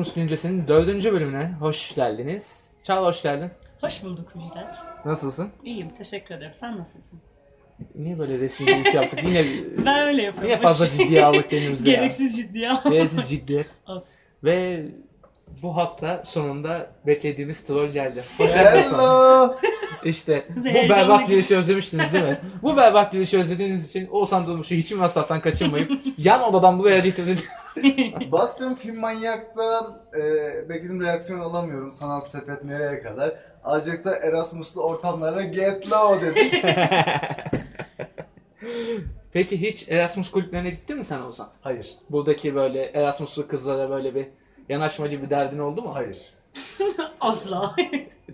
Erasmus Güncesi'nin dördüncü bölümüne hoş geldiniz. Çağla hoş geldin. Hoş bulduk Müjdat. Nasılsın? İyiyim, teşekkür ederim. Sen nasılsın? Niye böyle resmi bir iş yaptık? Yine, Ben öyle yapıyorum. yine fazla ciddiye aldık kendimizi ya. Gereksiz ciddiye aldım. Gereksiz ciddiyet. Olsun. Ve bu hafta sonunda beklediğimiz troll geldi. Hoş geldin sana. Hello. İşte bu berbat giriş. girişi özlemiştiniz değil mi? Bu berbat girişi özlediğiniz için Oğuzhan Durmuş'u hiçbir masraftan kaçırmayıp yan odadan buraya getirdim. Baktım film manyaktan e, beklediğim reaksiyon alamıyorum. Sanat sepet nereye kadar? Azıcık da Erasmus'lu ortamlara get low dedik. Peki hiç Erasmus kulüplerine gittin mi sen Oğuzhan? Hayır. Buradaki böyle Erasmus'lu kızlara böyle bir yanaşmacı bir derdin oldu mu? Hayır. Asla.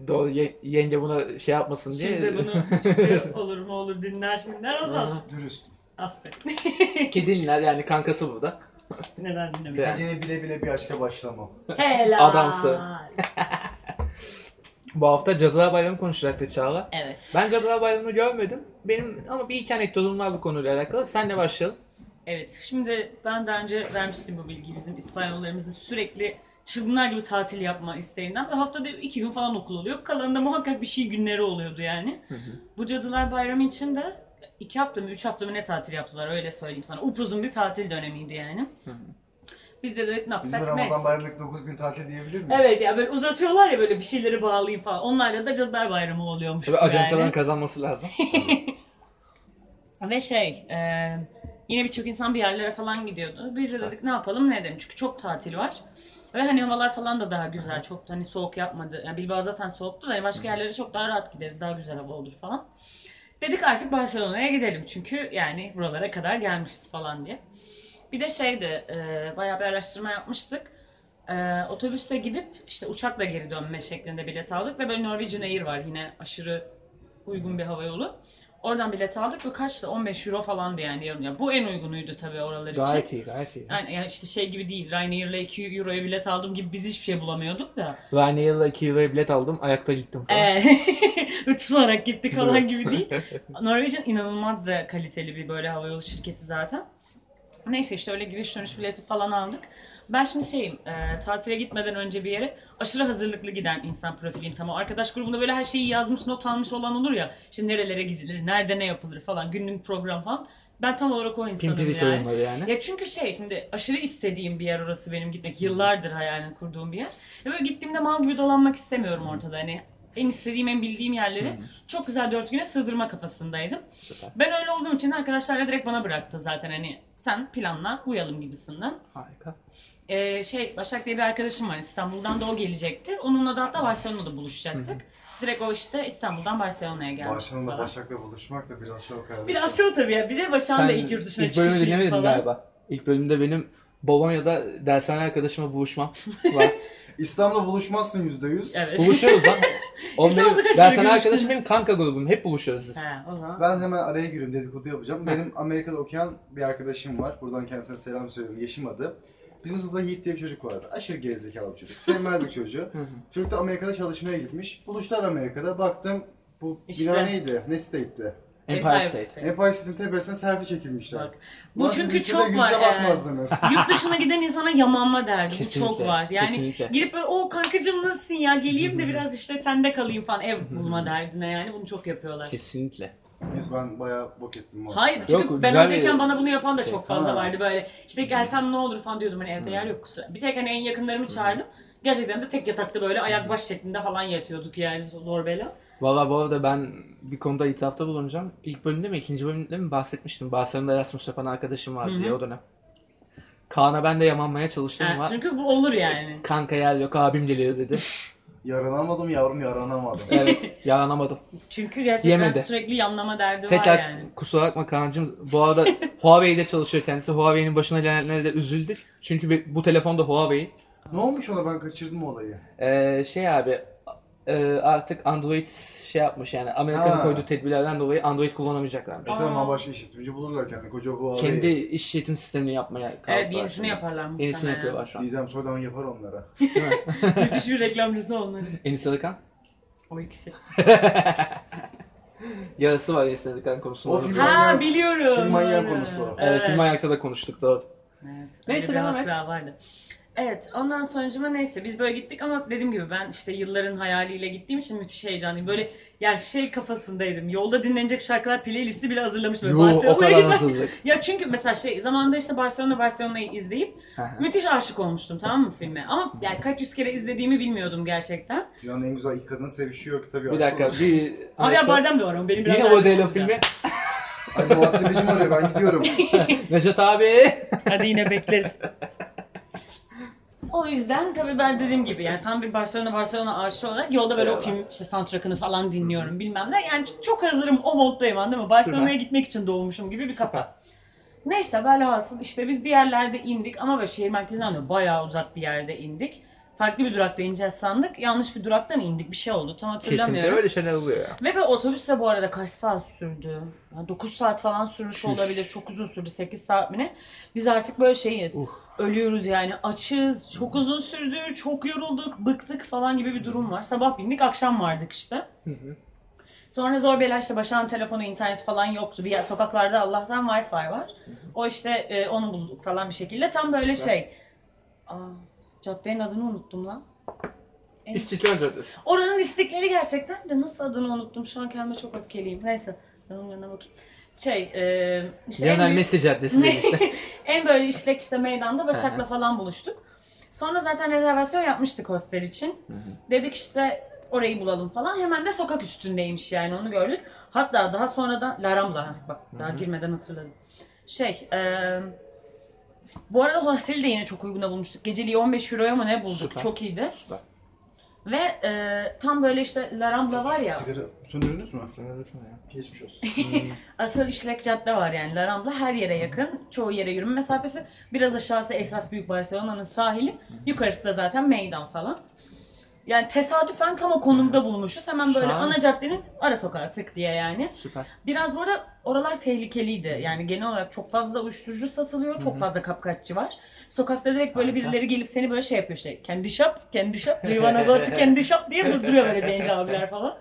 Doğru ye- yenge buna şey yapmasın diye. Şimdi bunu çünkü olur mu olur dinler dinler azar. Dürüst. Aferin. Kedinler yani kankası burada. Neden dinlemesin? Geceni bile bile bir aşka başlamam. Helal. Adamsı. Bu hafta Cadılar Bayramı konuşacaktı Çağla. Evet. Ben Cadılar Bayramı'nı görmedim. Benim ama bir iki anekdotum var bu konuyla alakalı. Senle başlayalım. Evet. Şimdi ben daha önce vermiştim bu bilgiyi bizim İspanyollarımızın sürekli çılgınlar gibi tatil yapma isteğinden ve haftada iki gün falan okul oluyor. Kalanında muhakkak bir şey günleri oluyordu yani. Bu Cadılar Bayramı için de iki hafta mı üç hafta mı ne tatil yaptılar öyle söyleyeyim sana. Upuzun bir tatil dönemiydi yani. Hı hı. Biz de dedik ne Bizim yapsak neyse. Ramazan bayramlık 9 gün tatil diyebilir miyiz? Evet ya böyle uzatıyorlar ya böyle bir şeyleri bağlayayım falan. Onlarla da Cadılar Bayramı oluyormuş. Tabii ajantaların yani. kazanması lazım. Ve şey e, yine birçok insan bir yerlere falan gidiyordu. Biz de dedik ne yapalım ne edelim çünkü çok tatil var. Ve hani havalar falan da daha güzel. Çok da hani soğuk yapmadı. Yani Bilbao zaten soğuktu da hani başka yerlere çok daha rahat gideriz. Daha güzel hava olur falan. Dedik artık Barcelona'ya gidelim. Çünkü yani buralara kadar gelmişiz falan diye. Bir de şeydi e, bayağı bir araştırma yapmıştık. E, otobüste gidip işte uçakla geri dönme şeklinde bilet aldık. Ve böyle Norwegian Air var yine aşırı uygun bir hava yolu. Oradan bilet aldık ve kaçtı? 15 euro falandı yani yarım. Ya bu en uygunuydu tabii oralar için. gayet iyi gayet iyi. Yani, yani işte şey gibi değil. Ryanair'la 2 euroya bilet aldım gibi biz hiçbir şey bulamıyorduk da. Ryanair'la 2 euroya bilet aldım. Ayakta gittim falan. Ee, uçuşarak gittik falan gibi değil. Norwegian inanılmaz da kaliteli bir böyle havayolu şirketi zaten. Neyse işte öyle giriş dönüş bileti falan aldık. Ben şimdi şeyim, e, tatile gitmeden önce bir yere aşırı hazırlıklı giden insan profiliyim. Tamam arkadaş grubunda böyle her şeyi yazmış, not almış olan olur ya. İşte nerelere gidilir, nerede ne yapılır falan, günlük program falan. Ben tam olarak o insanım Pimpirik yani. yani. Ya çünkü şey şimdi aşırı istediğim bir yer orası benim gitmek. Yıllardır hayalini kurduğum bir yer. Ve böyle gittiğimde mal gibi dolanmak istemiyorum ortada. Hani en istediğim, en bildiğim yerleri çok güzel dört güne sığdırma kafasındaydım. Süper. Ben öyle olduğum için arkadaşlar da direkt bana bıraktı zaten hani sen planla uyalım gibisinden. Harika. Ee, şey Başak diye bir arkadaşım var İstanbul'dan da o gelecekti. Onunla da hatta Barcelona'da buluşacaktık. Direkt o işte İstanbul'dan Barcelona'ya gelmiş Barcelona'da falan. Başak'la buluşmak da biraz şok kardeşim. Biraz şov tabii ya. Bir de Başak'ın da ilk yurt dışına ilk bölümü dinlemedin falan. galiba. İlk bölümde benim Bolonya'da dershane arkadaşımla buluşmam var. İstanbul'da buluşmazsın %100. Evet. Buluşuyoruz lan. Oğlum benim İstanbul'da kaç dershane kere arkadaşım görüştünüz? benim kanka grubum. Hep buluşuyoruz biz. He, o zaman. Ben hemen araya giriyorum dedikodu yapacağım. Benim Amerika'da okuyan bir arkadaşım var. Buradan kendisine selam söylüyorum. Yeşim adı. Bizim sınıfta Yiğit diye bir çocuk vardı. Aşırı gerizekalı bir çocuk. Sevmezdik çocuğu. Çocuk da Amerika'da çalışmaya gitmiş. Buluştular Amerika'da. Baktım bu İşte. bina neydi? Ne site'ydi? Empire State. Empire State'in tepesine selfie çekilmişler. Bak, bu Ulan siz çünkü lisede çok yüze var. e, bakmazdınız. yurt dışına giden insana yamanma derdi. Bu Kesinlikle, çok var. Yani kesinlikle. gidip böyle o kankacım nasılsın ya geleyim de biraz işte sende kalayım falan ev bulma derdine yani bunu çok yapıyorlar. Kesinlikle. Neyse ben bayağı bok ettim. bu Hayır çünkü Yok, ben güzel oradayken bir bana bunu yapan da şey. çok fazla Ha. vardı böyle. İşte gelsem ne olur falan diyordum hani evde yer yok kusura. Bir tek hani en yakınlarımı çağırdım. Gerçekten de tek yatakta böyle ayak baş şeklinde falan yatıyorduk yani zor bela. Valla bu arada ben bir konuda itirafta bulunacağım. İlk bölümde mi ikinci bölümde mi bahsetmiştim. Barcelona'da Erasmus yapan arkadaşım var Hı hı. diye o dönem. Kaan'a ben de yamanmaya çalıştım Ha, ama çünkü bu olur yani. kanka yer yok abim geliyor dedi. Yaranamadım yavrum yaranamadım. Evet yaranamadım. Çünkü gerçekten Yemedi. sürekli yanlama derdi var Tekrar yani. kusura bakma Kaan'cığım. Bu arada Huawei'de çalışıyor kendisi. Huawei'nin başına gelenlere de üzüldük. Çünkü bu telefon da Huawei. ne olmuş ona ben kaçırdım olayı. Ee, şey abi e, artık Android şey yapmış yani Amerika'nın Ha. koyduğu tedbirlerden dolayı Android kullanamayacaklarmış. E tamam başka işletmeci bulurlar kendine koca Huawei. Kendi iş yetim sistemini yapmaya kalktılar. Evet yenisini şimdi. yaparlar muhtemelen. Yenisini yapıyorlar şu an. Didem Soydan yapar onlara. Müthiş bir reklamcısı onların. Enis Arıkan. O ikisi. Yarısı var Enis Arıkan konusunda. O film- Ha manyak- biliyorum. film manyağı Doğru. konusu o. Evet, film ayakta da konuştuk doğru. Evet. Neyse, devam et. vardı. Evet ondan sonucuma neyse biz böyle gittik ama dediğim gibi ben işte yılların hayaliyle gittiğim için müthiş heyecanlıyım. Böyle yani şey kafasındaydım. Yolda dinlenecek şarkılar playlisti bile hazırlamış böyle Yo, o kadar hazırlık. Ya çünkü mesela şey zamanında işte Barcelona Barcelona'yı izleyip müthiş aşık olmuştum tamam mı filme. Ama yani kaç yüz kere izlediğimi bilmiyordum gerçekten. Dünyanın en güzel iki kadın sevişiyor kitabı. bir dakika bir Abi ya Bardem de var ama benim biraz Yine daha- o Delo filmi. Ay muhasebecim arıyor ben gidiyorum. Necat abi. Hadi yine bekleriz. O yüzden tabii ben dediğim gibi yani tam bir Barcelona Barcelona aşığı olarak yolda böyle o Eyvallah. film işte soundtrack'ını falan dinliyorum bilmem ne. Yani çok hazırım o moddayım anladın mı? Barcelona'ya Süper. gitmek için doğmuşum gibi bir kafa. Neyse velhasıl işte biz bir yerlerde indik ama böyle şehir merkezinden de bayağı uzak bir yerde indik. Farklı bir durakta ineceğiz sandık. Yanlış bir durakta mı indik? Bir şey oldu. Tam hatırlamıyorum. Kesinlikle öyle şeyler oluyor ya. Ve böyle otobüs de bu arada kaç saat sürdü? Yani 9 saat falan sürmüş Çüş. olabilir. Çok uzun sürdü. 8 saat mi ne? Biz artık böyle şeyiz. Uh. Ölüyoruz yani. Açız. Çok uzun sürdü. Çok yorulduk. Bıktık falan gibi bir durum var. Sabah bindik. Akşam vardık işte. Hı hı. Sonra zor bela işte Başak'ın telefonu, internet falan yoktu. Bir sokaklarda Allah'tan Wi-Fi var. O işte e, onu bulduk falan bir şekilde. Tam böyle Süper. şey. Aa, caddenin adını unuttum lan. En- İstiklal Caddesi. Oranın istikleri gerçekten de nasıl adını unuttum. Şu an kendime çok öfkeliyim. Neyse ben onun yanına bakayım. Şey, e, işte en, Lionel büyük- Messi Caddesi dedi işte. en böyle işlek işte meydanda Başak'la falan buluştuk. Sonra zaten rezervasyon yapmıştık hostel için. Hı hı. Dedik işte orayı bulalım falan. Hemen de sokak üstündeymiş yani onu gördük. Hatta daha sonradan La Rambla. Bak daha Hı hı. girmeden hatırladım. Şey, e, bu arada hosteli de yine çok uyguna bulmuştuk. Geceliği 15 euroya mı ne bulduk. Süper. Çok iyiydi. Süper. Ve e, tam böyle işte La Rambla var ya. Sigara söndürdünüz mü? Lütfen ya. Geçmiş olsun. Asıl işlek cadde var yani. La Rambla her yere yakın. Çoğu yere yürüme mesafesi. Biraz aşağısı esas büyük Barcelona'nın sahili. Yukarısı da zaten meydan falan. Yani tesadüfen tam o konumda bulmuşuz. Hemen böyle Şahane. ana caddenin ara sokağı tık diye yani. Süper. Biraz bu arada oralar tehlikeliydi. Yani genel olarak çok fazla uyuşturucu satılıyor. Çok fazla kapkaççı var. Sokakta direkt böyle Harika. birileri gelip seni böyle şey yapıyor işte. Kendi shop, kendi go to kendi shop diye durduruyor böyle zenci abiler falan.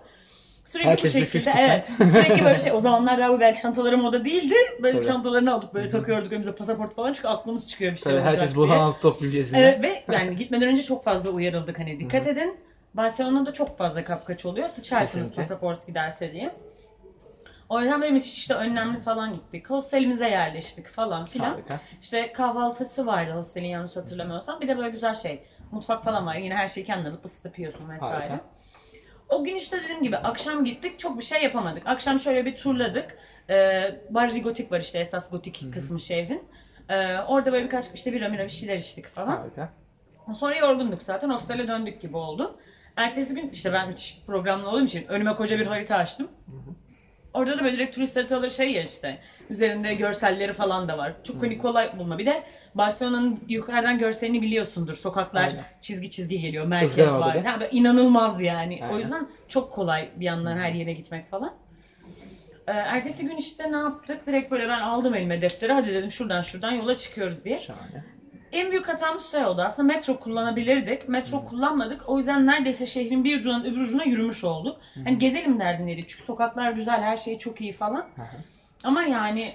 Sürekli Herkes bu bir şekilde 50 evet. Sürekli böyle şey o zamanlar daha bu bel çantaları moda değildi. Böyle Tabii. çantalarını alıp böyle takıyorduk önümüze pasaport falan çünkü aklımız çıkıyor bir şey Tabii olacak herkes diye. bu altı toplum gezinde. Evet ve yani gitmeden önce çok fazla uyarıldık hani dikkat edin. Barcelona'da çok fazla kapkaç oluyor. Sıçarsınız Kesinlikle. pasaport giderse diye. O yüzden böyle müthiş işte önlemli falan gittik. Hostelimize yerleştik falan filan. Harika. İşte kahvaltısı vardı hostelin yanlış hatırlamıyorsam. Bir de böyle güzel şey. Mutfak falan var. Yine her şeyi kendin alıp ısıtıp yiyorsun vesaire. Harika. O gün işte dediğim gibi akşam gittik. Çok bir şey yapamadık. Akşam şöyle bir turladık. Ee, Barri Gotik var işte esas gotik kısmı şehrin. Ee, orada böyle birkaç işte bir mira bir şeyler içtik falan. Harika. Sonra yorgunduk zaten. Hostele döndük gibi oldu. Ertesi gün işte ben üç programlı olduğum için önüme koca bir harita açtım. Orada da böyle direkt turist haritaları şey ya işte. Üzerinde görselleri falan da var. Çok hani kolay bulma. Bir de Barcelona'nın yukarıdan görselini biliyorsundur. Sokaklar Aynen. çizgi çizgi geliyor. Merkez Izgara var. Ha, inanılmaz yani. Aynen. O yüzden çok kolay bir yandan her yere gitmek falan. Ee, ertesi gün işte ne yaptık? Direkt böyle ben aldım elime defteri. Hadi dedim şuradan şuradan yola çıkıyoruz diye. Şahane. En büyük hatamız şey oldu aslında metro kullanabilirdik. Metro kullanmadık. O yüzden neredeyse şehrin bir ucundan öbür ucuna yürümüş olduk. Hani gezelim derdindeydik. Çünkü sokaklar güzel, her şey çok iyi falan. Hı. Ama yani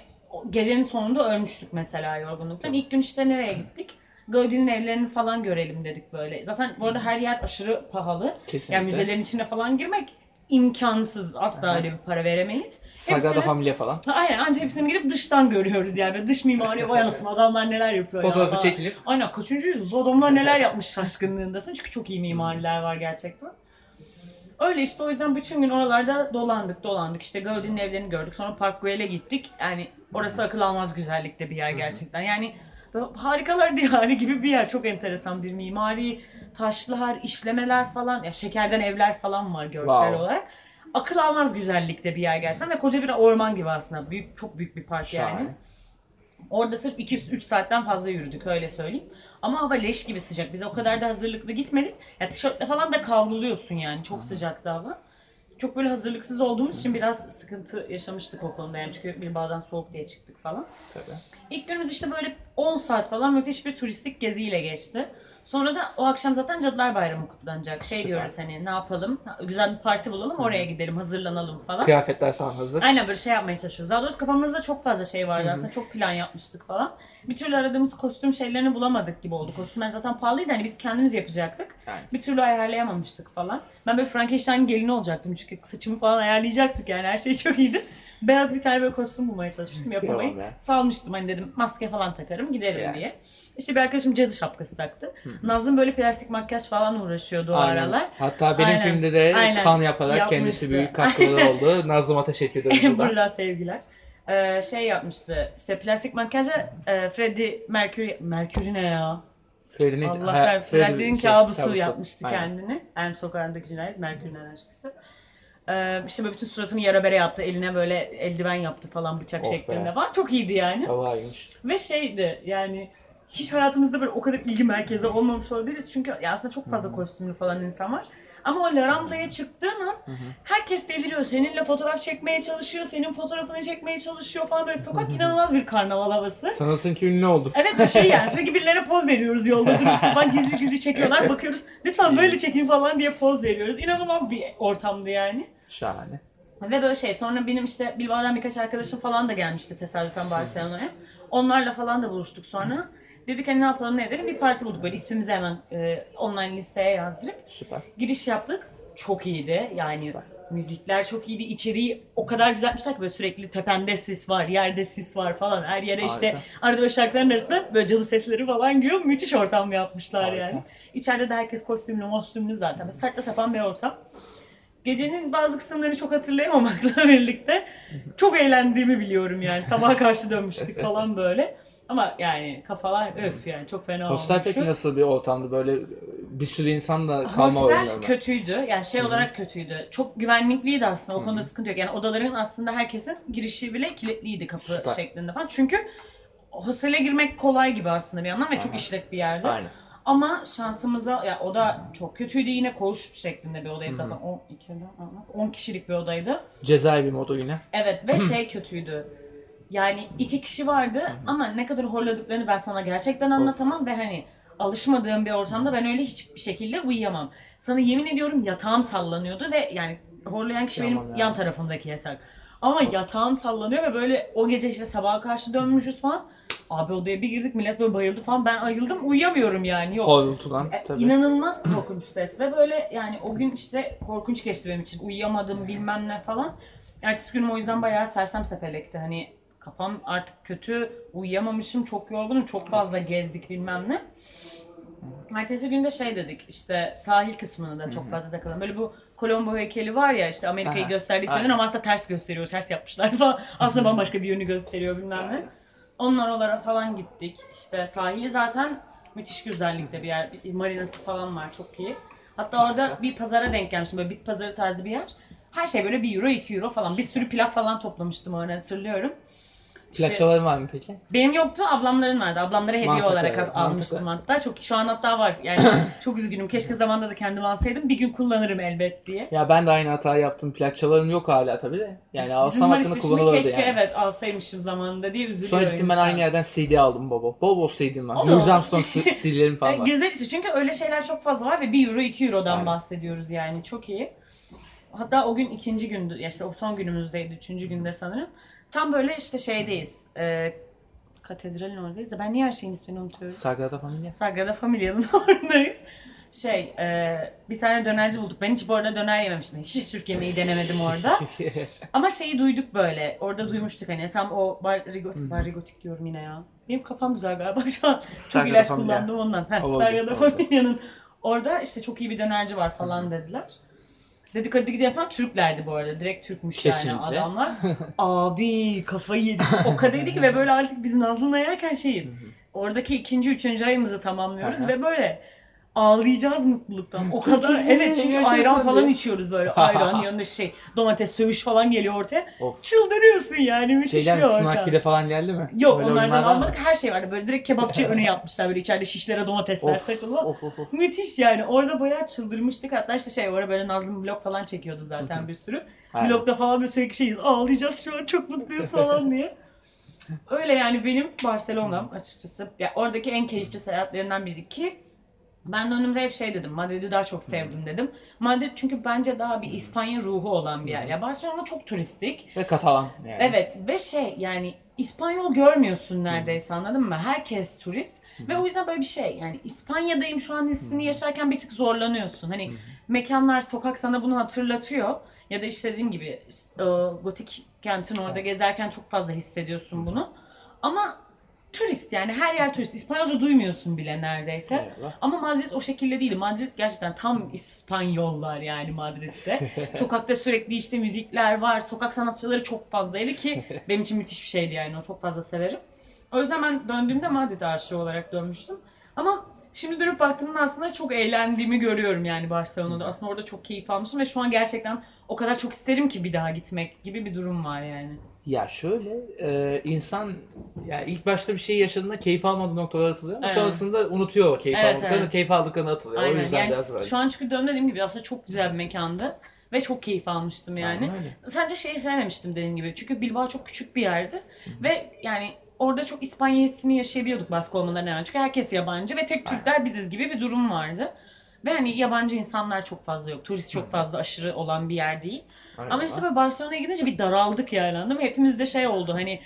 gecenin sonunda ölmüştük mesela yorgunluktan. İlk gün işte nereye gittik? Gaudi'nin evlerini falan görelim dedik böyle. Zaten bu arada her yer aşırı pahalı. Kesinlikle. Yani müzelerin içine falan girmek imkansız. Asla Aha. öyle bir para veremeyiz. Sagrada Hepsini- Familia falan. Aynen ancak hepsini gidip dıştan görüyoruz yani. Böyle dış mimari vay anasını adamlar neler yapıyor ya. Fotoğrafı falan. çekilip Aynen kaçıncı yüzyılda adamlar neler yapmış şaşkınlığındasın. Çünkü çok iyi mimariler var gerçekten. Öyle işte o yüzden bütün gün oralarda dolandık dolandık. İşte Gaudi'nin evlerini gördük. Sonra Park Güell'e gittik. Yani orası akıl almaz güzellikte bir yer gerçekten. Yani harikalar diyarı gibi bir yer. Çok enteresan bir mimari, taşlar, işlemeler falan. Ya şekerden evler falan var görsel Wow. olarak. Akıl almaz güzellikte bir yer gerçekten ve koca bir orman gibi aslında. Büyük çok büyük bir park yani. Şahane. Orada sırf 2-3 saatten fazla yürüdük öyle söyleyeyim. Ama hava leş gibi sıcak. Biz o kadar da hazırlıklı gitmedik. Ya tişörtle falan da kavruluyorsun yani. Çok sıcaktı hava. Çok böyle hazırlıksız olduğumuz için biraz sıkıntı yaşamıştık o konuda. Yani çünkü bir bağdan soğuk diye çıktık falan. Tabii. İlk günümüz işte böyle 10 saat falan müthiş bir turistik geziyle geçti. Sonra da o akşam zaten Cadılar Bayramı kutlanacak. Şey Süper. diyoruz hani ne yapalım? Güzel bir parti bulalım oraya gidelim hazırlanalım falan. Kıyafetler falan hazır. Aynen böyle şey yapmaya çalışıyoruz. Daha doğrusu kafamızda çok fazla şey vardı aslında. Çok plan yapmıştık falan. Bir türlü aradığımız kostüm şeylerini bulamadık gibi oldu. Kostümler zaten pahalıydı. Hani biz kendimiz yapacaktık. Yani. Bir türlü ayarlayamamıştık falan. Ben böyle Frankenstein gelini olacaktım çünkü saçımı falan ayarlayacaktık yani her şey çok iyiydi. Beyaz bir tane böyle kostüm bulmaya çalışmıştım yapamayıp. Ya. Salmıştım hani dedim maske falan takarım giderim Yani. diye. İşte bir arkadaşım cadı şapkası taktı. Nazım böyle plastik makyaj falan uğraşıyordu o Aynen. aralar. Hatta benim Aynen. filmde de Aynen. kan yaparak Yapmıştı. kendisi büyük katkıları oldu. Nazlıma teşekkür ederim. Buradan sevgiler. Ee, şey yapmıştı. İşte plastik makyaja e, Freddie Mercury Mercury ne ya? Freddie'nin Allah ha, kahretsin. Freddie- Freddie'nin şey, kabusu yapmıştı Aynen. kendini. En sokağındaki cinayet Mercury'nin aşkısı. Ee, işte böyle bütün suratını yara bere yaptı. Eline böyle eldiven yaptı falan bıçak Of şeklinde falan. Çok iyiydi yani. Havaymış. Ve şeydi yani hiç hayatımızda böyle o kadar ilgi merkezi olmamış olabiliriz. Çünkü ya aslında çok fazla kostümlü falan insan var. Ama o Laramba'ya çıktığın an herkes deliriyor. Seninle fotoğraf çekmeye çalışıyor. Senin fotoğrafını çekmeye çalışıyor falan böyle sokak inanılmaz bir karnaval havası. Sanırsın ki ünlü olduk. Evet bir şey yani sürekli birilerine poz veriyoruz yolda durup falan gizli gizli çekiyorlar bakıyoruz lütfen böyle çekin falan diye poz veriyoruz. İnanılmaz bir ortamdı yani. Şahane. Ve böyle şey sonra benim işte Bilbao'dan birkaç arkadaşım falan da gelmişti tesadüfen Barcelona'ya. Onlarla falan da buluştuk sonra. Dedik hani ne yapalım ne edelim bir parti bulduk böyle ismimizi hemen e, online listeye yazdırıp Süper. giriş yaptık. Çok iyiydi yani Süper. müzikler çok iyiydi içeriği o kadar güzelmişler ki böyle sürekli tepende sis var yerde sis var falan her yere işte Harika. arada böyle şarkıların arasında böyle cadı sesleri falan giriyor müthiş ortam yapmışlar Harika. yani. İçeride de herkes kostümlü mostümlü zaten böyle saçma sapan bir ortam. Gecenin bazı kısımlarını çok hatırlayamamakla birlikte çok eğlendiğimi biliyorum yani. Sabaha karşı dönmüştük falan böyle. Ama yani kafalar öf yani çok fena Hostel peki nasıl bir ortamdı? Böyle bir sürü insanla kalma Hostel oyunları mı? kötüydü. Yani şey olarak kötüydü. Çok güvenlikliydi aslında. O konuda sıkıntı yok. Yani odaların aslında herkesin girişi bile kilitliydi kapı Süper. şeklinde falan. Çünkü hostele girmek kolay gibi aslında bir yandan ve çok Aha. işlek bir yerdi. Aynen. Ama şansımıza ya oda çok kötüydü yine koğuş şeklinde bir odaydı zaten 10 10 kişilik bir odaydı. Cezaevi modu yine. Evet ve şey kötüydü. Yani iki kişi vardı ama ne kadar horladıklarını ben sana gerçekten anlatamam ve hani alışmadığım bir ortamda ben öyle hiçbir şekilde uyuyamam. Sana yemin ediyorum yatağım sallanıyordu ve yani horlayan kişi Tamam benim ya. yan tarafımdaki yatak. Ama yatağım sallanıyor ve böyle o gece işte sabaha karşı dönmüşüz falan. Abi odaya bir girdik millet böyle bayıldı falan. Ben ayıldım uyuyamıyorum yani yok. Horultudan E, tabii. İnanılmaz korkunç ses ve böyle yani o gün işte korkunç geçti benim için. Uyuyamadım bilmem ne falan. Ertesi günüm o yüzden bayağı sersem sepelekti. Hani kafam artık kötü, uyuyamamışım, çok yorgunum, çok fazla gezdik bilmem ne. Ertesi günde şey dedik işte sahil kısmını da çok fazla takılalım. Böyle bu Colombo heykeli var ya işte Amerika'yı Aha, gösterdiği aynen. ama aslında ters gösteriyor, ters yapmışlar falan. Aslında bambaşka bir yönü gösteriyor bilmem ne. Onlar oralara falan gittik. İşte sahili zaten müthiş güzellikte bir yer. Bir marinası falan var çok iyi. Hatta orada bir pazara denk gelmiştim. Böyle bit pazarı tarzı bir yer. Her şey böyle 1 euro 2 euro falan. Bir sürü plak falan toplamıştım orada hatırlıyorum. İşte var mı peki? benim yoktu ablamların vardı. Ablamlara hediye Mantıklı, olarak evet, almıştım mantıklı. hatta. Çok şu an hatta var. Yani çok üzgünüm. Keşke zamanında da kendim alsaydım. Bir gün kullanırım elbet diye. Ya ben de aynı hatayı yaptım. Plakçalarım yok hala tabii de. Yani alsam hakkında işte kullanılırdı keşke yani. evet alsaymışım zamanında diye üzülüyorum. Sonra gittim ben aynı yerden CD aldım baba. Bol bol CD'm var. Louis. Armstrong CD'lerim falan var. güzel işte çünkü öyle şeyler çok fazla var ve 1 euro 2 eurodan Aynen. bahsediyoruz yani çok iyi. Hatta o gün ikinci gündü, işte o son günümüzdeydi, üçüncü günde sanırım. Tam böyle işte şeydeyiz, e, katedralin oradayız da ben niye her şeyin ismini unutuyorum? Sagrada Familia. Sagrada Familia'nın oradayız. Şey, e, bir tane dönerci bulduk. Ben hiç bu arada döner yememiştim. Hiç Türk yemeği denemedim orada. Ama şeyi duyduk böyle. Orada duymuştuk hani tam o bar, rigotik, bar rigotik diyorum yine ya. Benim kafam güzel galiba şu an. Çok Sagrada ilaç Familia. kullandım ondan. Heh, Olabilir, Sagrada olabilir. Familia'nın orada işte çok iyi bir dönerci var falan dediler. Dedik hadi gidelim falan Türklerdi bu arada. Direkt Türkmüş yani Kesinlikle. adamlar. Abi kafayı yedik. O kadar yedik ki ve böyle artık biz Nazlı'nla yerken şeyiz. Oradaki ikinci, üçüncü ayımızı tamamlıyoruz ve böyle ağlayacağız mutluluktan. O kadar evet çünkü ayran falan diye. içiyoruz böyle. Ayran yanında şey domates sövüş falan geliyor ortaya. of. Çıldırıyorsun yani müthiş bir Şeyden ortam. tırnak pide falan geldi mi? Yok Öyle onlardan var almadık her şey vardı. Böyle direkt kebapçı önü yapmışlar böyle içeride şişlere domatesler Of, takılı. of of of. Müthiş yani. Orada bayağı çıldırmıştık. Hatta işte şey orada böyle Nazlı'nın vlog falan çekiyordu zaten bir sürü. Aynen. Vlogda falan böyle sürekli şeyiz. Ağlayacağız şu an çok mutluyuz falan diye. Öyle yani benim Barcelona'm açıkçası. Ya oradaki en keyifli seyahatlerimden biri ki Ben döndüğümde hep şey dedim. Madrid'i daha çok sevdim dedim. Madrid çünkü bence daha bir İspanya ruhu olan bir yer. Ya Barcelona çok turistik. Ve Katalan yani. Evet ve şey yani İspanyol görmüyorsun neredeyse anladın mı? Herkes turist. Ve o yüzden böyle bir şey yani İspanya'dayım şu an hissini yaşarken bir tık zorlanıyorsun. Hani mekanlar, sokak sana bunu hatırlatıyor. Ya da işte dediğim gibi işte, gotik kentin orada gezerken çok fazla hissediyorsun bunu. Ama turist yani her yer turist. İspanyolca duymuyorsun bile neredeyse. Eyvallah. Ama Madrid o şekilde değil. Madrid gerçekten tam İspanyollar yani Madrid'de. Sokakta sürekli işte müzikler var. Sokak sanatçıları çok fazlaydı ki benim için müthiş bir şeydi yani. O çok fazla severim. O yüzden ben döndüğümde Madrid aşığı olarak dönmüştüm. Ama şimdi dönüp baktığımda aslında çok eğlendiğimi görüyorum yani Barcelona'da. Aslında orada çok keyif almışım ve şu an gerçekten o kadar çok isterim ki bir daha gitmek gibi bir durum var yani. Ya şöyle e, insan yani ilk başta bir şey yaşadığında keyif almadığı noktalara atılıyor ama Evet. sonrasında unutuyor o keyif Evet, almadıklarını, evet. keyif aldıklarını atılıyor. O Aynen. yüzden yani biraz böyle. şu an çünkü dön dediğim gibi aslında çok güzel bir mekandı. Ve çok keyif almıştım yani. Aynen öyle. Sadece şeyi sevmemiştim dediğim gibi. Çünkü Bilbao çok küçük bir yerdi. Ve yani orada çok İspanya hissini yaşayabiliyorduk baskı olmalarına rağmen. Çünkü herkes yabancı ve tek Türkler biziz gibi bir durum vardı. Ve hani yabancı insanlar çok fazla yok. Turist çok fazla aşırı olan bir yer değil. Aynen. Ama işte böyle Barcelona'ya gidince bir daraldık yani anladın mı? Hepimiz de şey oldu hani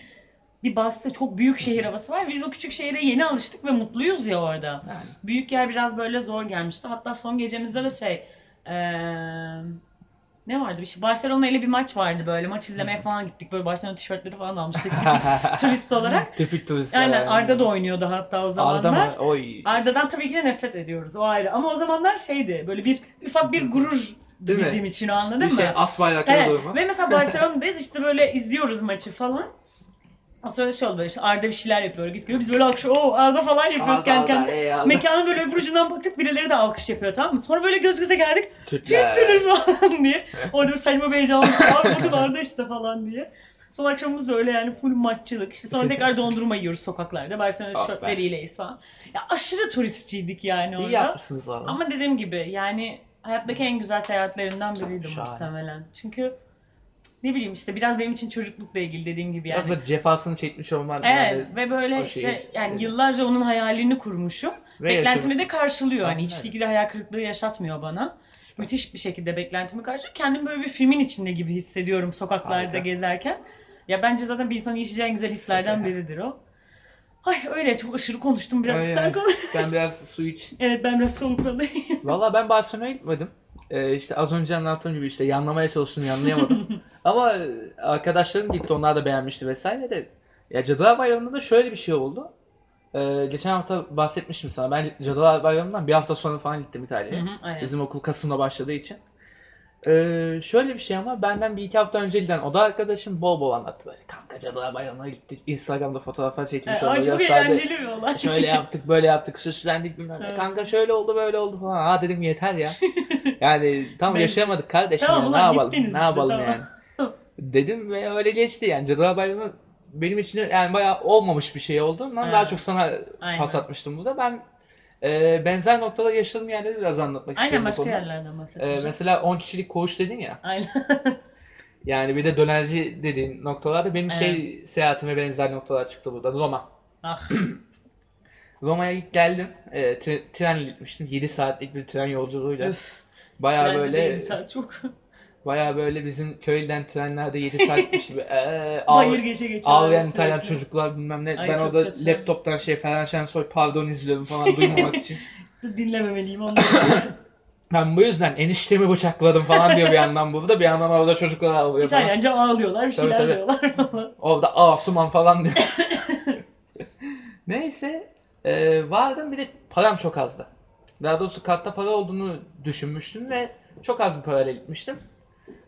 bir bastı çok büyük şehir havası var. Biz o küçük şehre yeni alıştık ve mutluyuz ya orada. Yani. Büyük yer biraz böyle zor gelmişti. Hatta son gecemizde de şey eee, ne vardı bir şey Barcelona ile bir maç vardı böyle maç izlemeye falan gittik böyle Barcelona tişörtleri falan almıştık tipik turist olarak. Tipik turist. Aynen yani. Arda da oynuyordu hatta o zamanlar. Arda mı? Oy. Arda'dan tabii ki de nefret ediyoruz o ayrı ama o zamanlar şeydi böyle bir ufak bir gurur Değil mi? bizim için o anladın Bir mı? şey as bayraklı Evet. Ve mesela Barcelona'dayız işte böyle izliyoruz maçı falan. O sırada şey oldu böyle işte Arda bir şeyler yapıyor git görüyor. Biz böyle alkış o Arda falan yapıyoruz Arda, kendi Arda, kendimize. ey Arda. Mekanın böyle öbür ucundan baktık birileri de alkış yapıyor tamam mı? Sonra böyle göz göze geldik. Türkler. Türksünüz falan diye. Orada bir saçma bir heyecan oldu. Abi bakın Arda işte falan diye. Son akşamımız da öyle yani full maççılık. İşte sonra tekrar dondurma yiyoruz sokaklarda. Barcelona Ah be. tişörtleriyle falan. Ya aşırı turistçiydik yani orada. İyi yapmışsınız valla. Ama dediğim gibi yani hayattaki en güzel seyahatlerimden biriydi Şahane. muhtemelen. Çünkü ne bileyim işte biraz benim için çocuklukla ilgili dediğim gibi yani. Biraz da cefasını çekmiş olman. Evet ve böyle işte şeyi- yani yıllarca onun hayalini kurmuşum. Ve Beklentimi de yaşamışsın. karşılıyor. Hani Aynen hiçbir şekilde hayal kırıklığı yaşatmıyor bana. Müthiş bir şekilde beklentimi karşılıyor. Kendimi böyle bir filmin içinde gibi hissediyorum sokaklarda Harika. gezerken. Ya bence zaten bir insanın yaşayacağı en güzel hislerden biridir o. Ay öyle çok aşırı konuştum biraz sen konuş. Sen biraz su iç. Evet ben biraz solukladım. Valla ben Barcelona'ya gitmedim. Ee, işte az önce anlattığım gibi işte yanlamaya çalıştım yanlayamadım. Ama e, arkadaşlarım gitti onlar da beğenmişti vesaire de. Ya Cadılar Bayramı'nda da şöyle bir şey oldu. Ee, geçen hafta bahsetmiştim sana. Ben Cadılar Bayramı'ndan bir hafta sonra falan gittim İtalya'ya. Hı hı, aynen. Bizim okul Kasım'da başladığı için. Ee, şöyle bir şey ama benden bir iki hafta önce giden o da arkadaşım bol bol anlattı böyle. Kanka Cadılar Bayramı'na gittik. Instagram'da fotoğraflar çekilmiş. Ay, orada çok eğlenceli bir olay. Şöyle yaptık, böyle yaptık, süslendik bilmem ne. Evet. Kanka şöyle oldu, böyle oldu falan. Ha dedim yeter ya. Yani tam Ben- yaşayamadık kardeşim Tamam ya. Ne yapalım? Ne işte, yapalım tamam. yani? Dedim ve öyle geçti yani. Cadılar Bayramı benim için yani bayağı olmamış bir şey olduğundan Evet. daha çok sana Aynen. pas atmıştım burada. Ben e, benzer noktada yaşadığım yerleri biraz anlatmak Aynen istiyorum. bu başka konuda. yerlerden E, bahsedeceğim. mesela 10 kişilik koğuş dedin ya. Aynen. Yani bir de dönerci dediğin noktalarda benim şey seyahatime benzer noktalar çıktı burada. Roma. ah. Roma'ya ilk geldim. E, tre- trenle gitmiştim. 7 saatlik bir tren yolculuğuyla. Öf. Bayağı Trende de böyle yedi saat çok. Bayağı böyle bizim köyden trenlerde 7 saatmiş gibi. Ee, ağ- Bayır geçe geçe. ağlayan. İtalyan çocuklar bilmem ne. Ay, ben çok orada kötü. laptoptan şey Ferhan Şensoy pardon izliyorum falan duymamak için. Dinlememeliyim onları. Ben bu yüzden eniştemi bıçakladım falan diyor bir yandan burada. Bir yandan orada çocuklar ağlıyor falan. İtalyanca ağlıyorlar, bir Tabii, şeyler tabii. diyorlar falan. Orada Asuman falan diyor. Neyse e, vardım bir de param çok azdı. Daha doğrusu kartta para olduğunu düşünmüştüm ve çok az bir parayla gitmiştim.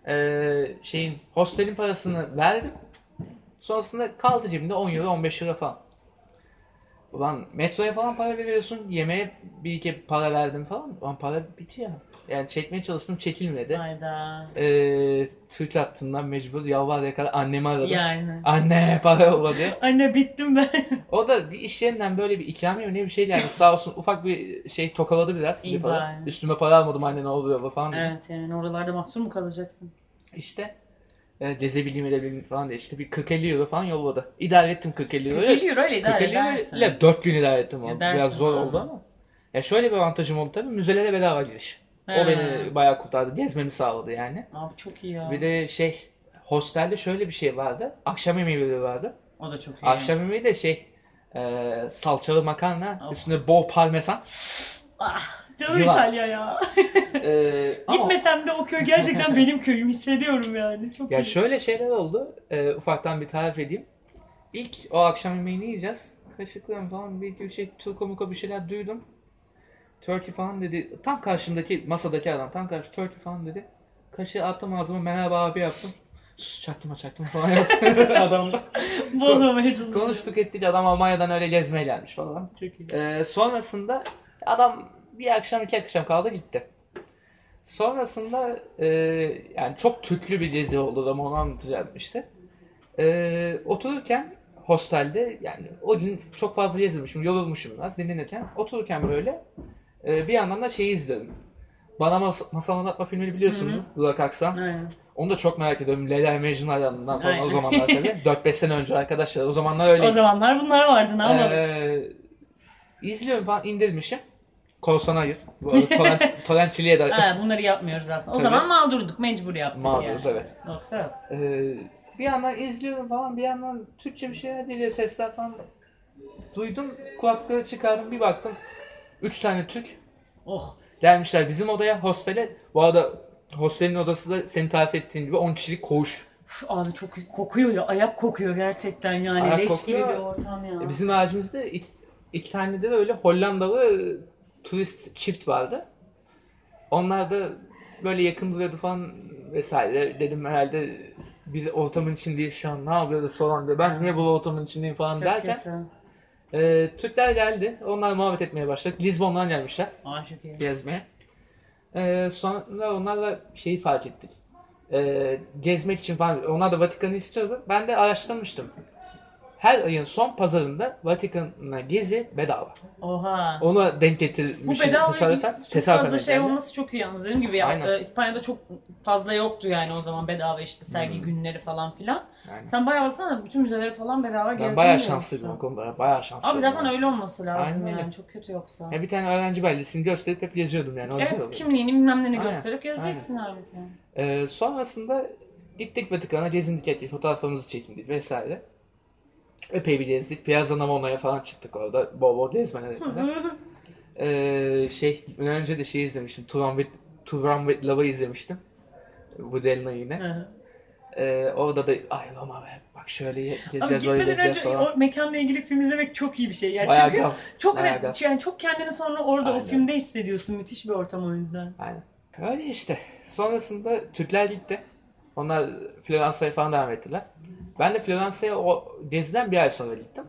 E, şeyin hostelin parasını verdim. Sonrasında kaldı cebimde 10 euro 15 lira falan. Ulan metroya falan para veriyorsun. Yemeğe bir iki para verdim falan. Ulan para bitiyor. Yani çekmeye çalıştım çekilmedi. Hayda. E, Türk hattından mecbur yalvar yakar annemi aradım. Yani. Anne para diye. Anne bittim ben. O da bir iş yerinden böyle bir ikramiye mi ne bir şey geldi. Sağ olsun ufak bir şey tokaladı biraz. İyi bir para. bari. Üstüme para almadım anne ne oluyor falan. diye. evet yani oralarda mahsur mu kalacaksın? İşte e, cezebileyim edebileyim falan diye işte bir 40-50 euro falan yolladı. İdare ettim 40-50 euro. 40 euro öyle idare 40-50 edersin. ile 4 gün idare ettim. Edersin Biraz zor oldu ama. Ya şöyle bir avantajım oldu tabii müzelere bedava giriş. O He. beni bayağı kurtardı. Gezmemi sağladı yani. Abi çok iyi ya. Bir de şey hostelde şöyle bir şey vardı. Akşam yemeği vardı. O da çok iyi. Akşam yemeği de şey e, salçalı makarna Of. üstüne bol parmesan. Ah, canım Yılan. İtalya ya. E, ama Gitmesem de o köy gerçekten benim köyüm hissediyorum yani. Çok ya iyi. şöyle şeyler oldu. E, ufaktan bir tarif edeyim. İlk o akşam yemeğini yiyeceğiz. Kaşıklarım falan bir şey muko bir şeyler duydum. Turkey falan dedi. Tam karşımdaki masadaki adam tam karşı turkey falan dedi. Kaşığı attım ağzıma merhaba abi yaptım. Çaktım çaktım falan yaptı adamla. Bozmamaya çalışıyorum. Konuştuk ettik adam Almanya'dan öyle gezmeye gelmiş falan. Çok iyi. Ee, sonrasında adam bir akşam iki akşam kaldı gitti. Sonrasında e, yani çok Türklü bir gezi oldu ama onu anlatacağım işte. Ee, otururken hostelde yani o gün çok fazla gezmemişim, yorulmuşum biraz dinlenirken otururken böyle e, bir yandan da şeyi izliyorum. Bana Mas- Masal Anlatma filmini biliyorsunuz. Burak Aksan. Aynen. Onu da çok merak ediyorum. Leyla Mecnun hayranından falan o Aynen. zamanlar tabii. 4-5 sene önce arkadaşlar. O zamanlar öyle. O zamanlar bunlar vardı ne yapalım. Ee, izliyorum falan indirmişim. Korsan hayır. Bu arada torrent, de Ha, bunları yapmıyoruz aslında. O Tabii. zaman mağdurduk, mecbur yaptık mağduruz yani. evet. Yoksa Ee, bir yandan izliyorum falan bir yandan Türkçe bir şeyler geliyor sesler falan. Duydum kulaklığı çıkardım bir baktım. Üç tane Türk oh. gelmişler bizim odaya hostele. Bu arada hostelin odası da senin tarif ettiğin gibi 10 kişilik koğuş. Üf, abi çok kokuyor ya. Ayak kokuyor gerçekten yani. Ayak Leş kokuyor. gibi bir ortam ya. E, Bizim ağacımızda iki, iki tane de böyle Hollandalı turist çift vardı. Onlar da böyle yakın duruyordu falan vesaire. Dedim herhalde biz ortamın içindeyiz şu an ne yapıyoruz falan diye. Ben niye bu ortamın içindeyim falan Çok derken kötü. E, Türkler geldi. Onlar muhabbet etmeye başladık. Lizbon'dan gelmişler Aa çok iyi. gezmeye. E, sonra onlarla şeyi fark ettik. E, gezmek için falan. Onlar da Vatikan'ı istiyordu. Ben de araştırmıştım. Her ayın son pazarında Vatikan'a gezi bedava. Oha. Ona denk Bu getirmişim bedava tesadüfen. çok tesadüfen fazla şey geldi. olması çok iyi yalnız. Dediğim gibi ya, Aynen. e, İspanya'da çok fazla yoktu yani o zaman bedava işte sergi Hmm. günleri falan filan. Aynen. Sen bayağı baksana bütün müzeleri falan bedava gezdin. Ben bayağı şanslıydım o konuda. Bayağı şanslıydım. Abi zaten yani. öyle olması lazım Aynen yani çok kötü yoksa. Ya bir tane öğrenci belgesini gösterip hep geziyordum yani. O Evet oluyor. kimliğini bilmem Aynen, gösterip gezeceksin halbuki. Ee, sonrasında gittik Vatikan'a gezindik ettik. Fotoğraflarımızı çekindik vesaire. Epey bir gezdik. Piazza Navona'ya falan çıktık orada. Bol bol gezmeler etmeler. Ee, şey, önce de şey izlemiştim. To Run With, to Run With Love'ı izlemiştim. Bu Delna yine. Ee, orada da ay Roma be. Bak şöyle Abi gezeceğiz, böyle gitmeden gezeceğiz önce falan. o mekanla ilgili film izlemek çok iyi bir şey. Yani Bayağı çünkü gaz. çok bayağı gaz. yani çok kendini sonra orada Aynen. o filmde hissediyorsun. Müthiş bir ortam o yüzden. Aynen. Öyle işte. Sonrasında Türkler gitti. Onlar Floransa'ya falan devam ettiler. Ben de Floransa'ya o geziden bir ay sonra gittim.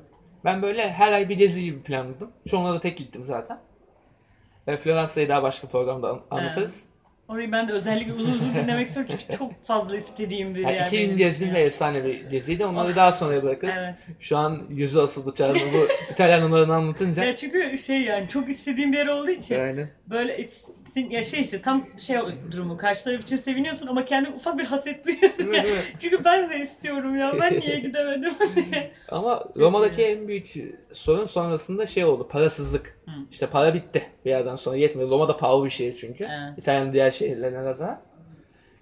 Ben böyle her ay bir gezi gibi planladım. Çoğuna da tek gittim zaten. Ve Floransa'yı daha başka programda an- anlatırız. Orayı ben de özellikle uzun uzun dinlemek istiyorum çünkü çok fazla istediğim bir Yani yer. iki gün gezdim ve efsane bir geziydi. Onları daha sonra bırakırız. Evet. Şu an yüzü asıldı çağırma bu İtalyan anlatınca. Ya çünkü şey yani çok istediğim bir yer olduğu için Yani. böyle sin- ya şey işte tam şey durumu karşı taraf için seviniyorsun ama kendi ufak bir haset duyuyorsun ya. Çünkü ben de istiyorum ya ben niye gidemedim diye. Ama Roma'daki en büyük sorun sonrasında şey oldu. Parasızlık. Hı. İşte para bitti bir yerden sonra yetmedi. Roma da pahalı bir şehir çünkü. Evet. İtalya'nın diğer şehirlerine nazaran.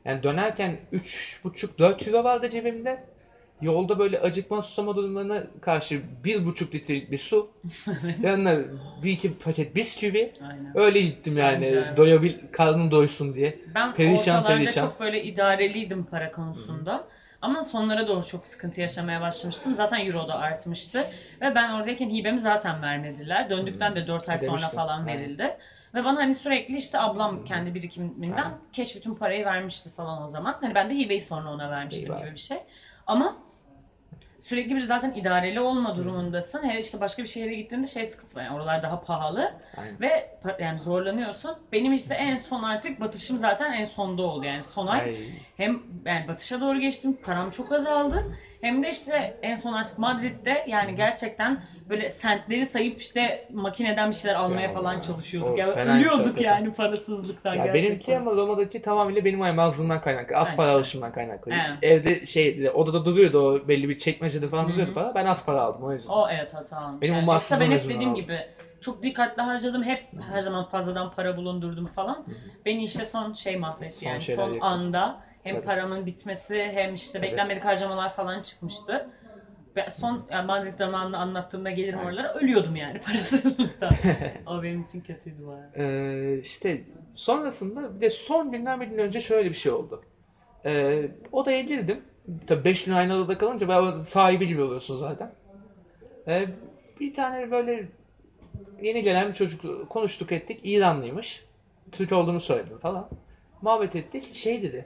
Yani dönerken 3,5-4 euro vardı cebimde. Yolda böyle acıkma susama durumlarına karşı 1,5 litrelik bir su. Yanına bir iki paket bisküvi. Aynen. Öyle gittim yani. Bence evet. Doyabil, karnım doysun diye. Ben Perişan, ortalarda perişan. çok böyle idareliydim para konusunda. Ama sonlara doğru çok sıkıntı yaşamaya başlamıştım. Zaten euro da artmıştı. Ve ben oradayken hibemi zaten vermediler. Döndükten de 4 ay sonra falan Aynen. verildi. Ve bana hani sürekli işte ablam kendi birikiminden keş bütün parayı vermişti falan o zaman. Hani ben de hibeyi sonra ona vermiştim gibi bir şey. Ama sürekli bir zaten idareli olma durumundasın. Hele işte başka bir şehre gittiğinde şey sıkıntı var. Yani oralar daha pahalı. Aynen. Ve pa- yani zorlanıyorsun. Benim işte en son artık batışım zaten en sonda oldu. Yani son ay Ay. hem yani batışa doğru geçtim. Param çok azaldı. Hem de işte en son artık Madrid'de yani gerçekten böyle sentleri sayıp işte makineden bir şeyler almaya Ya, falan çalışıyorduk. o Ya ölüyorduk yani parasızlıktan Ya gerçekten. benimki ama Roma'daki tamamıyla benim aymazlığımdan kaynaklı. Az Ha, para işte. alışımdan kaynaklı. Evet. Evde şey odada duruyordu o belli bir çekmecede falan duruyordu para. Ben az para aldım o yüzden. O evet hata olmuş. Benim yani. o Yoksa ben hep dediğim oldu. gibi çok dikkatli harcadım. Hep her zaman fazladan para bulundurdum falan. Beni işte son şey mahvetti Son yani. Son yaktı. anda hem Tabii. paramın bitmesi hem işte Tabii. beklenmedik harcamalar falan çıkmıştı. Ve son yani Madrid zamanını anlattığımda gelirim Aynen. oralara ölüyordum yani parasızlıktan. o benim için kötüydü arada. Ee, işte sonrasında bir de son günden bir gün önce şöyle bir şey oldu. Ee, odaya girdim. Tabii 5 gün aynı odada kalınca ben orada sahibi gibi oluyorsun zaten. Ee, bir tane böyle yeni gelen bir çocuk konuştuk ettik. İranlıymış. Türk olduğunu söyledim falan. Muhabbet ettik. Şey dedi.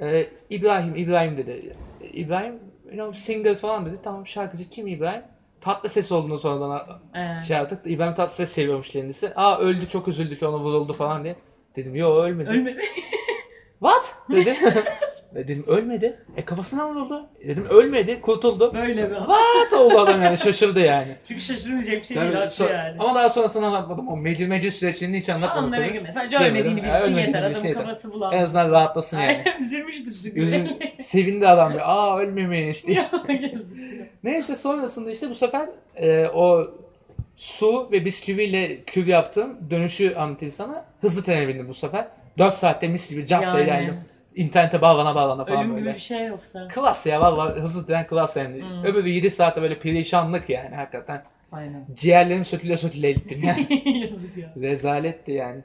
E, İbrahim, İbrahim dedi. İbrahim, you know, singer falan dedi. Tamam şarkıcı kim İbrahim? Tatlı ses olduğunu sonradan Ee, şey yaptık. İbrahim Tatlıses seviyormuş kendisi. Aa öldü çok üzüldük ona vuruldu falan diye. Dedim yo ölmedi. ölmedi. What? Dedi. E dedim ölmedi. E kafasına vuruldu. E dedim ölmedi. Kurtuldu. Böyle bir What oldu adam yani şaşırdı yani. Çünkü şaşırmayacak bir şey Tabii, değil haklı so- yani. Ama daha sonrasını anlatmadım. O meclis süreçlerini hiç anlatmadım Onlara tabii. girme. Sadece Demedim. ölmediğini Ha, bilsin ölmediğini yeter. bilsin Adamın yeter. kafası En bulanmış. azından rahatlasın yani. Üzülmüştür çünkü. Üzüm, sevindi adam diyor. Aa ölmemiş diye. Yazık. Neyse sonrasında işte bu sefer e, o su ve bisküviyle kür yaptığım dönüşü anlatayım sana. Hızlı trene bindim bu sefer. 4 saatte mis gibi cap diye Yani. geldim. İnternete bağlana bağlana falan Ölüm gibi böyle. bir şey yoksa. Klas ya valla hızlı tren klas yani. Hmm. Öbürü 7 saatte böyle perişanlık yani hakikaten. Aynen. Ciğerlerim söküle söküle gittim yani. Yazık ya. Rezaletti yani.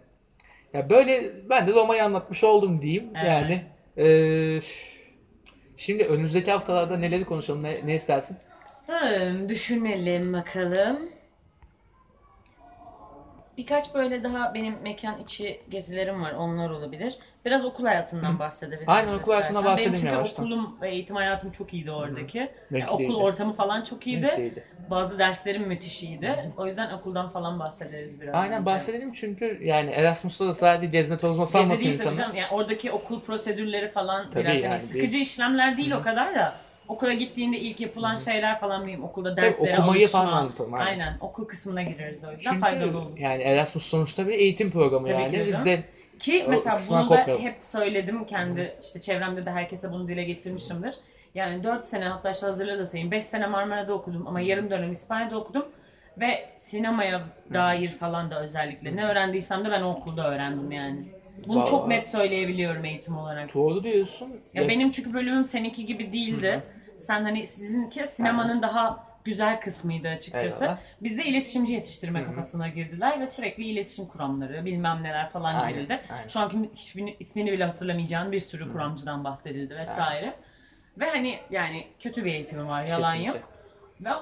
Ya böyle ben de Roma'yı anlatmış oldum diyeyim Evet. yani. Ee, şimdi önümüzdeki haftalarda neleri konuşalım ne, ne istersin? Hmm, düşünelim bakalım. Birkaç böyle daha benim mekan içi gezilerim var. Onlar olabilir. Biraz okul hayatından bahsedebiliriz. Aynen, okul hayatından istersen. bahsedeyim Benim çünkü yavaştan. okulum ve eğitim hayatım çok iyiydi oradaki. Yani okul ortamı falan çok iyiydi. Bekleydi. Bazı derslerim müthiş iyiydi. O yüzden okuldan falan bahsederiz biraz. Aynen bence. bahsedelim çünkü yani Erasmus'ta da sadece gezme tozma sanmasın Gezi değil tabii insanı. canım. Yani oradaki okul prosedürleri falan Tabii biraz yani hani sıkıcı işlemler değil o kadar da. Okula gittiğinde ilk yapılan şeyler falan bileyim okulda derslere okumayı alışma. falan anlatalım, aynen. Aynen. Okul kısmına gireriz o yüzden Çünkü faydalı olur. yani Erasmus sonuçta bir eğitim programı Tabii yani. ki Biz de Ki mesela bunu da kopmayalım. hep söyledim kendi işte çevremde de herkese bunu dile getirmişimdir. Yani 4 sene hatta işte hazırlığı da sayayım. 5 sene Marmara'da okudum ama yarım dönem İspanya'da okudum. Ve sinemaya dair falan da özellikle ne öğrendiysem de ben o okulda öğrendim yani. Bunu Vallahi. çok net söyleyebiliyorum eğitim olarak. doğru diyorsun. Ya benim çünkü bölümüm seninki gibi değildi. Sen hani sizinki sinemanın daha güzel kısmıydı açıkçası. Eyvallah. Bizde iletişimci yetiştirme Hı hı. kafasına girdiler ve sürekli iletişim kuramları, bilmem neler falan Aynen, girildi. aynen. Şu anki hiçbir ismini bile hatırlamayacağın bir sürü kuramcıdan bahsedildi vesaire. Ve hani yani kötü bir eğitimim var, yalan Kesinlikle. yok.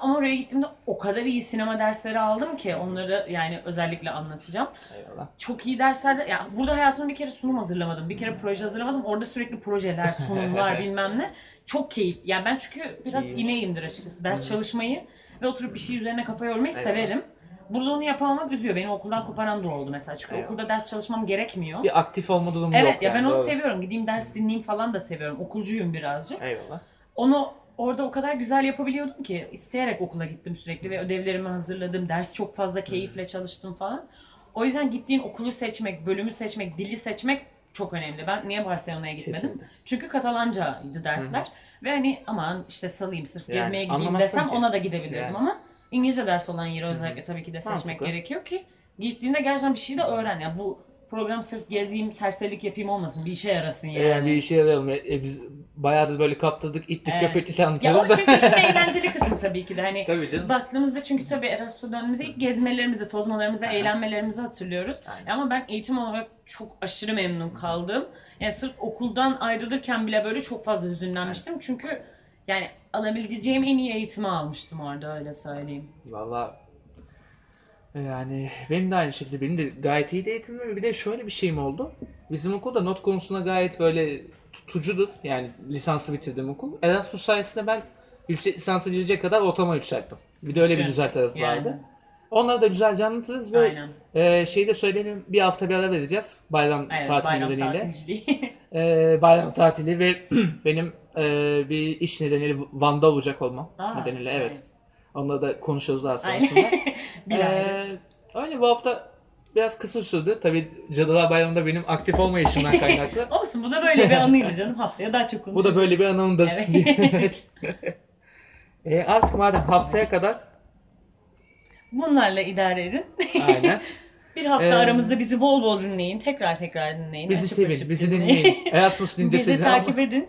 Ama oraya gittiğimde o kadar iyi sinema dersleri aldım ki onları yani özellikle anlatacağım. Eyvallah. Çok iyi derslerde ya burada hayatımda bir kere sunum hazırlamadım. Bir kere proje hazırlamadım. Orada sürekli projeler, sunumlar bilmem ne. Çok keyif. Yani ben çünkü biraz İyiymiş. ineğimdir açıkçası. Ders çalışmayı ve oturup bir şey üzerine kafa yormayı Eyvallah. severim. Burada onu yapamamak üzüyor. Beni okuldan koparan da oldu mesela. Çünkü Eyvallah. okulda ders çalışmam gerekmiyor. Bir aktif olma durumu Evet yok ya yani. ben onu doğru. seviyorum. Gideyim ders dinleyeyim falan da seviyorum. Okulcuyum birazcık. Eyvallah. Onu orada o kadar güzel yapabiliyordum ki isteyerek okula gittim sürekli ve ödevlerimi hazırladım. Ders çok fazla keyifle çalıştım falan. O yüzden gittiğin okulu seçmek, bölümü seçmek, dili seçmek çok önemli. Ben niye Barcelona'ya gitmedim? Kesinlikle. Çünkü Katalancaydı dersler. Ve hani aman işte salayım sırf Yani gezmeye gideyim desem ki. ona da gidebilirdim Yani. ama İngilizce ders olan yeri özellikle tabii ki de seçmek Mantıklı. gerekiyor ki gittiğinde gerçekten bir şey de öğren. Yani bu program sırf gezeyim, serserilik yapayım olmasın. Bir işe yarasın yani. Yani bir işe yarayalım. E, e, biz bayağıdır böyle kaptırdık, ittik, Evet. köpeklik Ya o anlatıyoruz da. çünkü işin eğlenceli kısmı tabii ki de. Hani Tabii canım. baktığımızda çünkü tabii Erasmus'a döndüğümüzde ilk gezmelerimizi, tozmalarımızı, Aha. eğlenmelerimizi hatırlıyoruz. Aynen. Ama ben eğitim olarak çok aşırı memnun kaldım. Yani sırf okuldan ayrılırken bile böyle çok fazla hüzünlenmiştim. Çünkü yani alabileceğim en iyi eğitimi almıştım orada öyle söyleyeyim. Valla yani benim de aynı şekilde benim de gayet iyi eğitimim bir de şöyle bir şeyim oldu. Bizim okulda not konusunda gayet böyle tutucudu. Yani lisansı bitirdim okul. Erasmus sayesinde ben yüksek lisansa girecek kadar ortama yükselttim. Bir de öyle bir güzel tarafı Yani. vardı. Onları da güzelce anlatırız ve Aynen. e, şeyi de söyleyelim bir hafta bir ara vereceğiz bayram Evet, tatili bayram nedeniyle. E, bayram tatili ve benim e, bir iş nedeniyle Van'da olacak olmam Aa, nedeniyle evet. nice. Onları da konuşuruz daha Aynen. sonrasında. Ee, öyle bu hafta biraz kısa sürdü. Tabii Cadılar Bayramı'nda benim aktif olmayışımdan kaynaklı. Olsun bu da böyle bir anıydı canım. Haftaya daha çok bu konuşuruz. da böyle bir anımdır. Evet. e, artık madem haftaya kadar Bunlarla idare edin. Aynen. Bir hafta Ee, aramızda bizi bol bol dinleyin. Tekrar tekrar dinleyin. Bizi Açıp sevin, açıp bizi dinleyin. dinleyin. Erasmus Bizi takip edin.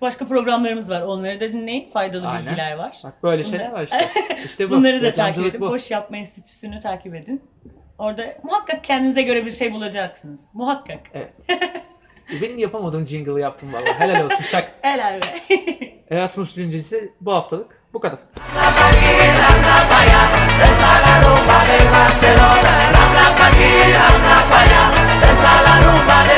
Başka programlarımız var. Onları da dinleyin. Faydalı Aynen. bilgiler var. Bak böyle şeyler var işte. İşte bu. Bunları da takip edin. bu. Boş Yapma Enstitüsü'nü takip edin. Orada muhakkak kendinize göre bir şey bulacaksınız. Muhakkak. Evet. E, benim yapamadığım jingle'ı yaptım valla. Helal olsun çak. Helal be. Erasmus öncesi bu haftalık bu kadar. rumba de Barcelona, rumba de